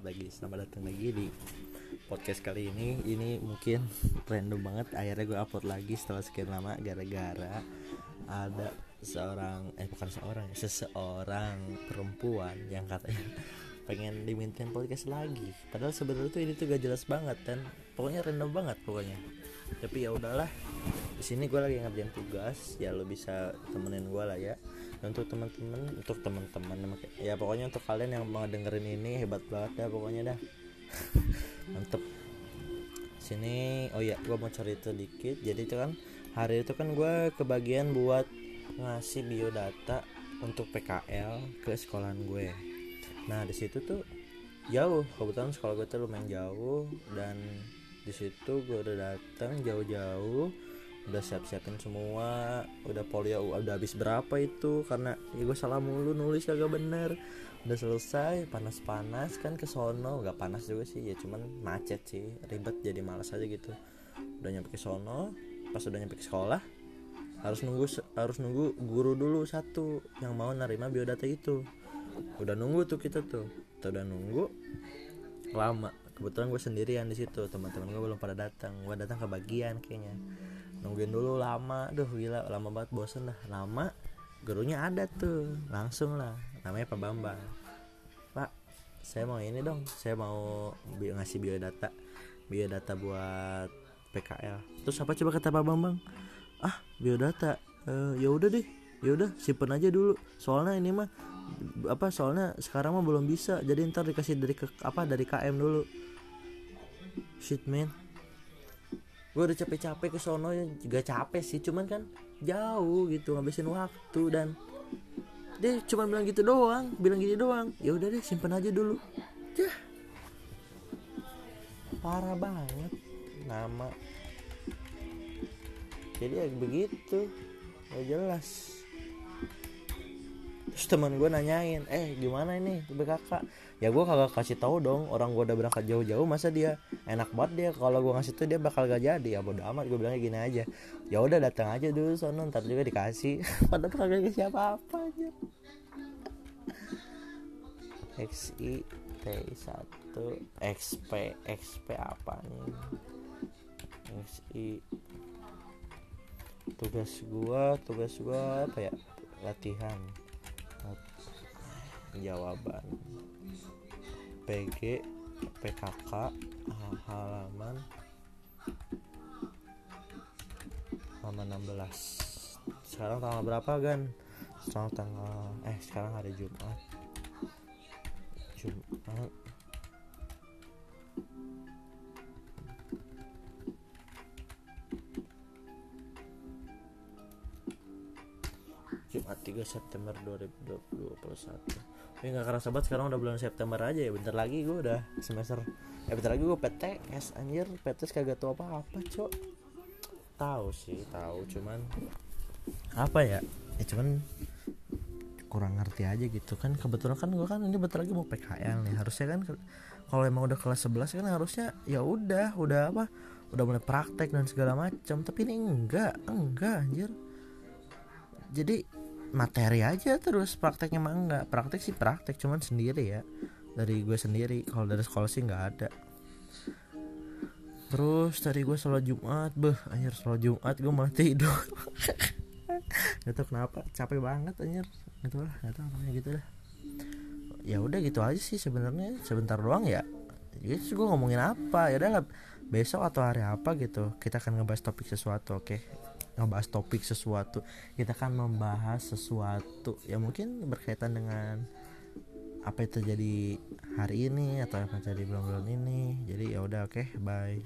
lagi selamat datang lagi di podcast kali ini. Ini mungkin random banget akhirnya gue upload lagi setelah sekian lama gara-gara ada seorang eh bukan seorang ya, seseorang perempuan yang katanya pengen dimintain podcast lagi. Padahal sebenarnya tuh ini tuh gak jelas banget dan pokoknya random banget pokoknya. Tapi ya udahlah di sini gue lagi ngerjain tugas ya lo bisa temenin gue lah ya untuk teman-teman. Untuk teman-teman ya pokoknya untuk kalian yang mau dengerin ini hebat banget dah pokoknya dah. Mantep. Sini oh ya gue mau cerita dikit. Jadi itu kan hari itu kan gue kebagian buat ngasih biodata untuk PKL ke sekolahan gue. Nah di situ tuh jauh. Kebetulan sekolah gue tuh lumayan jauh. Dan di situ gue udah datang jauh-jauh udah siap-siapin semua udah polio udah habis berapa itu? Karena ya gue salah mulu nulis kagak bener. Udah selesai panas-panas kan ke sono. Gak panas juga sih ya cuman macet sih ribet jadi malas aja gitu. Udah nyampe ke sono pas udah nyampe ke sekolah harus nunggu harus nunggu guru dulu satu yang mau nerima biodata itu. Udah nunggu tuh kita tuh. Kita udah nunggu lama. Kebetulan gue sendirian di situ teman-teman gue belum pada datang. Gue datang ke bagian kayaknya nungguin dulu lama. Duh gila lama banget bosen dah lama gurunya ada tuh. Langsung lah. Namanya Pak Bambang. Pak saya mau ini dong. Saya mau bi ngasih biodata. Biodata buat PKL terus apa coba kata Pak Bambang? Ah biodata. Uh, ya udah deh. Ya udah simpen aja dulu. Soalnya ini mah apa soalnya sekarang mah belum bisa. Jadi ntar dikasih dari ke apa dari KM dulu. Shit man gue udah capek-capek ke sono juga capek sih cuman kan jauh gitu ngabisin waktu dan dia cuma bilang gitu doang bilang gini doang. Ya udah deh simpen aja dulu. Ya parah banget nama. Jadi ya begitu. Gak jelas terus teman gue nanyain eh gimana ini BKK ya gue kagak kasih tahu dong orang gue udah berangkat jauh-jauh masa dia enak banget dia. Kalau gue ngasih tuh dia bakal gak jadi. Ya bodo amat gue bilangnya gini aja. Ya udah datang aja dulu sono ntar juga dikasih. Padahal kagak kasih apa-apa aja. XI T1 XP XP apa nih? XI tugas gua tugas gua apa ya? Latihan jawaban. PG PKK halaman halaman 16 sekarang tanggal berapa gan? Sekarang tanggal eh sekarang hari Jumat. Jumat Jumat 3 September 2021 Ini gak kerasa banget sekarang udah bulan September aja ya. Bentar lagi gue udah semester Ya bentar lagi gue PTS anjir. PTS kagak tau apa-apa cok. Tahu sih tahu cuman Apa ya? Ya cuman kurang ngerti aja gitu. Kan kebetulan kan gue kan ini bentar lagi mau PKL nih. Harusnya kan kalau emang udah kelas 11 kan harusnya ya udah udah apa? Udah mulai praktek dan segala macam tapi ini enggak enggak anjir jadi materi aja terus prakteknya mah enggak. Praktek sih praktek cuman sendiri ya. Dari gue sendiri kalau dari sekolah sih nggak ada. Terus tadi gue sholat jumat beh anjir sholat jumat gue malah tidur. Gak tau kenapa capek banget anjir. Gitu lah gak tau namanya gitu lah. Ya udah gitu aja sih sebenarnya sebentar doang ya. Jadi gue ngomongin apa? Ya udah besok atau hari apa gitu kita akan ngebahas topik sesuatu oke? okay? Ngebahas topik sesuatu. Kita akan membahas sesuatu ya mungkin berkaitan dengan apa yang terjadi hari ini atau apa yang terjadi bulan-bulan ini. Jadi ya udah oke okay, bye